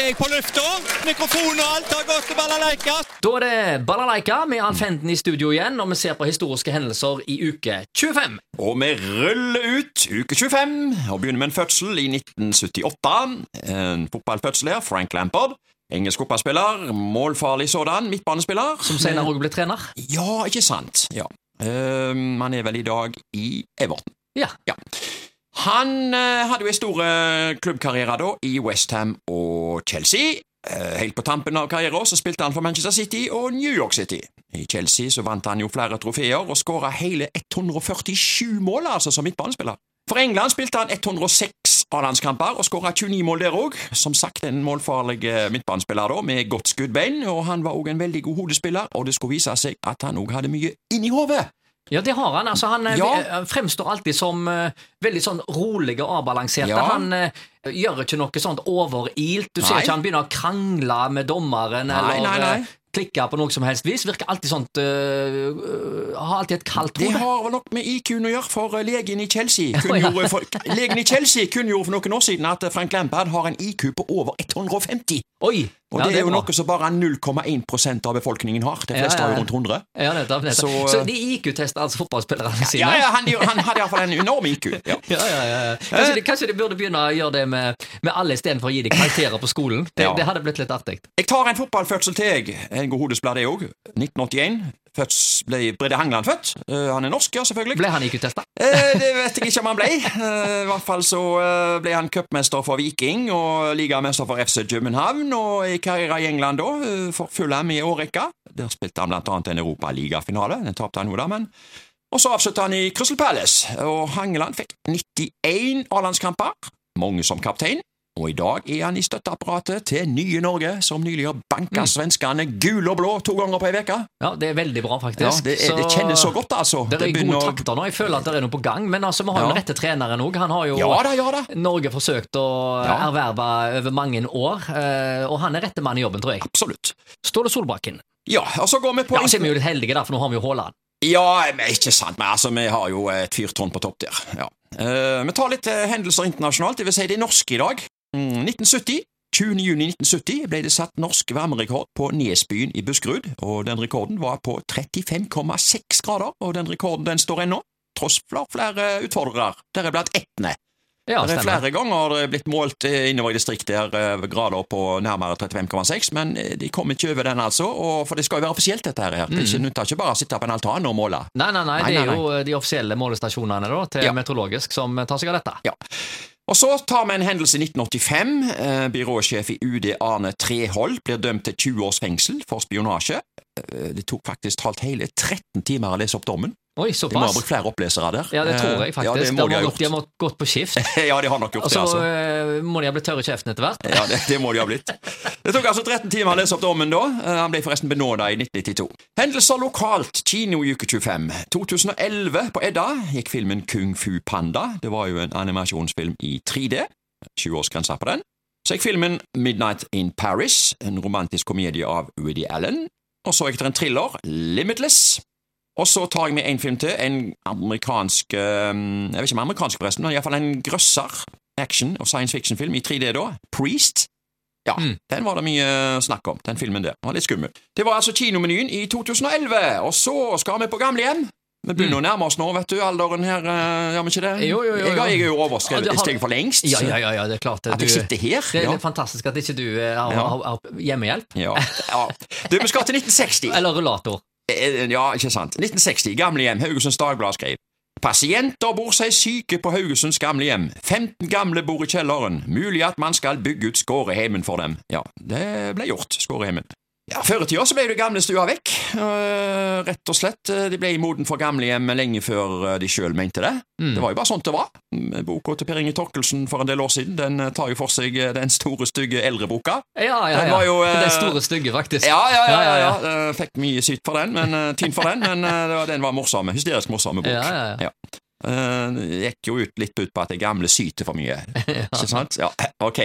er jeg på lufta. Mikrofon og alt har gått til balalaika. Da er det Balalaika med Alf Henden i studio igjen, og vi ser på historiske hendelser i uke 25. Og vi ruller ut uke 25 og begynner med en fødsel i 1978. En fotballfødsel her, Frank Lampard. Engelsk fotballspiller, målfarlig sådan, midtbanespiller. Som senere også ble trener. Ja, ikke sant. Ja. Ehm, han er vel i dag i Everton. Ja. Ja. Han eh, hadde jo en stor eh, klubbkarriere da, i Westham og Chelsea. Eh, helt på tampen av karrieren så spilte han for Manchester City og New York City. I Chelsea så vant han jo flere trofeer og skåra hele 147 mål altså som midtbanespiller. For England spilte han 106 A-landskamper og skåra 29 mål der òg. Som sagt en målfarlig midtbanespiller da, med godt skuddbein, og han var òg en veldig god hodespiller, og det skulle vise seg at han òg hadde mye inni hodet. Ja, det har han. altså Han eh, Ja. eh, fremstår alltid som uh, veldig sånn rolig og avbalansert. Ja. Han uh, gjør ikke noe sånt overilt. Du ser ikke han begynner å krangle med dommeren Nei, eller nei, nei. Klikke på noe som helst vis. Virker alltid sånt uh, Har alltid et kaldt Det har vel nok med IQ-en å gjøre, for eh, legen i Chelsea kunngjorde for, Legen i Chelsea kunngjorde for noen år siden at Frank Lampard har en IQ på over 150. Oi! Og ja, det er jo noe som bare 0,1% av befolkningen har. De fleste ja, har jo rundt 100. Ja, nettopp. nettopp. Så, Så, de IQ-tester altså fotballspillerne sine? Ja, ja, han, han hadde iallfall en enorm IQ. Ja. Ja, ja, ja. Kanskje, de, kanskje de burde begynne å gjøre det med, med alle istedenfor å gi dem karakterer på skolen. Det, Ja. det hadde blitt litt artig. Jeg tar en fotballfødsel til, jeg. En god hodesblad, det òg. 1981. Føds, ble Brede Hangeland født. Uh, han er norsk, ja, selvfølgelig. Ble han IQ-testa? uh, det vet jeg ikke om han ble. Uh, I hvert fall så eh, ble han cupmester for Viking og ligamester for FC København, og i karriere i England da, eh, for Fulham i årrekka. Der spilte han blant annet en europaligafinale. Den tapte han jo da, men Og så avsluttet han i Crystal Palace, og Hangeland fikk 91 A-landskamper, mange som kaptein. Og i dag er han i støtteapparatet til nye Norge, som nylig har banka svenskene gul og blå to ganger på ei uke. Ja, det er veldig bra, faktisk. Ja, det, er- det kjennes så godt, altså. Det er begynner gode takter nå. Jeg føler at det er noe på gang. Men altså, vi har jo Ja. den rette treneren òg. Han har jo Ja da, ja da. Norge forsøkt å erverve over mange år, eh, og han er rette mann i jobben, tror jeg. Absolutt. Ståle Solbakken. Ja, og så går vi på Ja, så er vi jo litt heldige, da, for nå har vi jo Haaland. Ja, men ikke sant, men altså, vi har jo et fyrtårn på topp der. Ja. Uh, vi tar litt uh, hendelser internasjonalt, dvs. si det er norske i dag. Mm, 1970. 20. juni 1970 ble det satt norsk varmerekord på Nesbyen i Buskerud, og den rekorden var på 35,6 grader, og den rekorden den står ennå, tross flere utfordrere, deriblant Etne. Ja, det er flere ganger det er blitt målt eh, innover i distriktet her, eh, grader på nærmere 35,6, men eh, de kom ikke over den, altså. Og, for det skal jo være offisielt, dette her. Det er ikke nytter ikke bare å sitte på en altan og måle. Nei, nei, nei, Nei, det er nei, jo de offisielle målestasjonene da, til Ja. Meteorologisk som tar seg av dette. Ja. Og så tar vi en hendelse i 1985. Eh, byråsjef i UD Arne Treholt blir dømt til 20 års fengsel for spionasje. Eh, det tok faktisk talt hele 13 timer å lese opp dommen. Oi, såpass. De må ha brukt flere opplesere der. Ja, det tror jeg Eh, faktisk. Ja, det må de ha gjort. de har gått på skift. Ja, de har nok gjort Og det, altså altså. så må de ha blitt tørre i kjeften etter hvert. Ja, det, det må de ha blitt. Det tok altså 13 timer å lese opp dommen da. Eh, Han ble forresten benåda i 1992. Hendelser lokalt. Kino uke 25. 2011 på Edda gikk filmen Kung Fu Panda. Det var jo en animasjonsfilm i 3D. 20-årsgrensa på den. Så gikk filmen Midnight in Paris, en romantisk komedie av Woody Allen. Og så gikk det en thriller, Limitless. Og så tar jeg med en film til, en amerikansk eh, Jeg vet ikke om amerikansk, forresten, men iallfall en grøsser action- og science fiction-film i 3D da. Priest. Ja, Mm. den var det mye snakk om, den filmen der. Den var litt skummel. Det var altså kinomenyen i 2011, og så skal vi på gamlehjem. Vi begynner å nærme oss nå, vet du, alderen her, eh, gjør vi ikke det? Mm. Jo, jo, jo, Jeg, er jo overskrevet et steg for lengst. Ja, ja, ja, ja det er klart. At jeg sitter her. Det er fantastisk at ikke du eh, har, hjemmehjelp. Ja, ja. Du, vi skal til 1960. Eller rullator. Eh, Ja, ikke sant. 1960, Gamlehjem, Haugesunds Dagblad skrev. Pasienter bor seg syke på Haugesunds gamlehjem. 15 gamle bor i kjelleren. Mulig at man skal bygge ut Skåreheimen for dem. Ja, det ble gjort, Skåreheimen. Ja, Før i tida så ble det gamle stua vekk. uh, rett og slett. De ble i moden for gamlehjem lenge før øh, de sjøl mente det. Mm. Det var jo bare sånt det var. Mm, Boka til Per Inge Torkelsen for en del år siden den øh, tar jo for seg den store, stygge eldreboka. Ja, ja, Den ja. jo, uh, Den store stygge, faktisk. Ja, ja, ja. ja, Ja, Fikk mye syt for den, men uh, tynn for den, men uh, den var morsom. Hysterisk morsom bok. Ja, ja, ja. ja. det gikk jo ut litt ut på at de gamle syter for mye. Ikke sant? Ja, ok.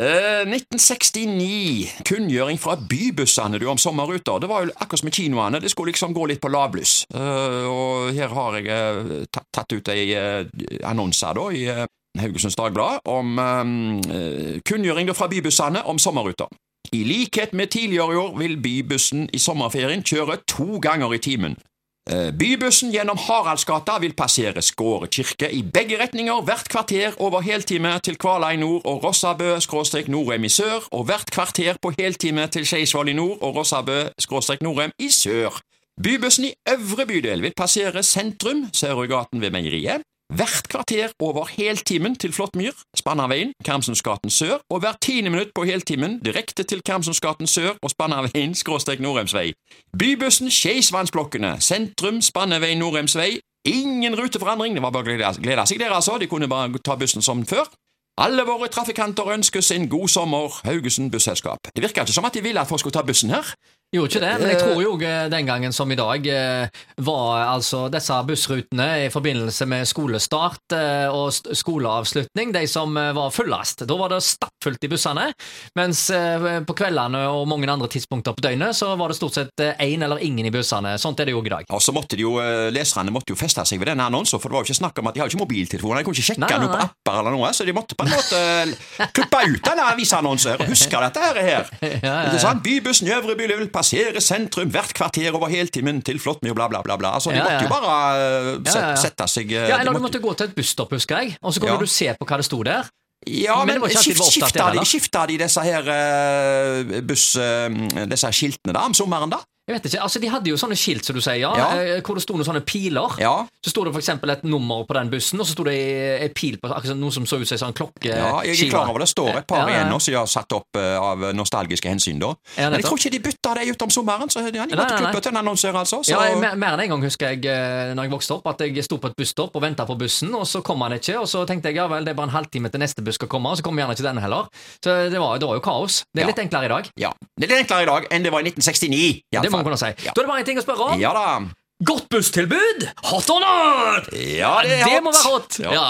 Eh, 1969. Kunngjøring fra bybussene du om sommerruter. Det var jo akkurat som med kinoene, det skulle liksom gå litt på lavlys. Eh, og her har jeg eh, tatt, ut ei eh, annonse da, i, eh, Haugesunds Dagblad, om eh, kunngjøring fra bybussene om sommerruter. I likhet med tidligere år vil bybussen i sommerferien kjøre to ganger i timen. Eh, Bybussen gjennom Haraldsgata vil passere Skåre kirke i begge retninger hvert kvarter over heltime til Kvala i nord og Rossabø-Norheim i sør, og hvert kvarter på heltime til Skeisvoll i nord og Rossabø-Norheim i sør. Bybussen i øvre bydel vil passere sentrum, Sørøygaten ved Meieriet, hvert kvarter over heltimen til Flåttmyr, Spannaveien, Karmsensgaten sør, og hvert tiende minutt på heltimen direkte til Karmsensgaten sør og Spannaveien skråstrek Norheimsvei. Bybussen Skeisvannsblokkene, sentrum, Spannaveien Norheimsvei. Ingen ruteforandring, det var bare å glede, seg der, altså, de kunne bare ta bussen som før. Alle våre trafikanter ønskes en god sommer, Haugesund Busselskap. Det virker ikke som at de ville at folk skulle ta bussen her. Gjorde ikke det, men jeg tror jo eh, den gangen som i dag eh, var altså disse bussrutene i forbindelse med skolestart eh, og skoleavslutning de som eh, var fullest. Da var det stappfullt i bussene, mens eh, på kveldene og mange andre tidspunkter på døgnet så var det stort sett én eller ingen i bussene. Sånt er det jo i dag. Og så måtte de jo, eh, Leserne måtte jo feste seg ved denne annonsen, for det var jo ikke snakk om at de hadde ikke mobiltelefoner. De kunne ikke sjekke Nei, nei, noe på apper eller noe, så de måtte på en måte eh, klippe ut denne avisannonsen og huske dette her. her. Ja, ja, Ikke ja. sant? Bybussen i øvre bydel vil passere sentrum hvert kvarter over heltimen til Flåttmyr, bla, bla, bla. bla. Altså, de Ja, måtte jo bare eh, ja. sette seg eh, Ja, eller du måtte- gå til et busstopp, husker jeg, og så kunne du se på hva det sto der. Ja, Men men, skift, skifta, de, skifta de disse her eh, buss... disse her skiltene da, om sommeren, da? Jeg vet ikke, altså De hadde jo sånne skilt, som du sier, ja, Ja. eh, hvor det sto noen sånne piler. Ja. Så sto det eksempel et nummer på den bussen, og så sto det en pil på akkurat noe som så ut som en sånn klokkeskive. Ja, jeg er klar over det står et par igjen nå som de har satt opp eh, av nostalgiske hensyn, da. Men jeg tror ikke de bytta det ut om sommeren, så de, de Nei, måtte nei, nei. klippe til en annonsør, altså. Så, Ja, jeg- mer, mer enn en gang husker jeg eh, Når jeg vokste opp, at jeg sto på et busstopp og venta på bussen, og så kom han ikke, og så tenkte jeg ja vel, det er bare en halvtime til neste buss skal komme, og så kommer gjerne ikke denne heller. Så det var, det var jo kaos. Det er litt enklere i dag. ja. Det er litt enklere i dag enn det var i 1969. Det må man kunne si. Da er det bare en ting å spørre om. Ja da. Godt busstilbud! Hot or not? Ja, det er det hot. må være hot. Ja.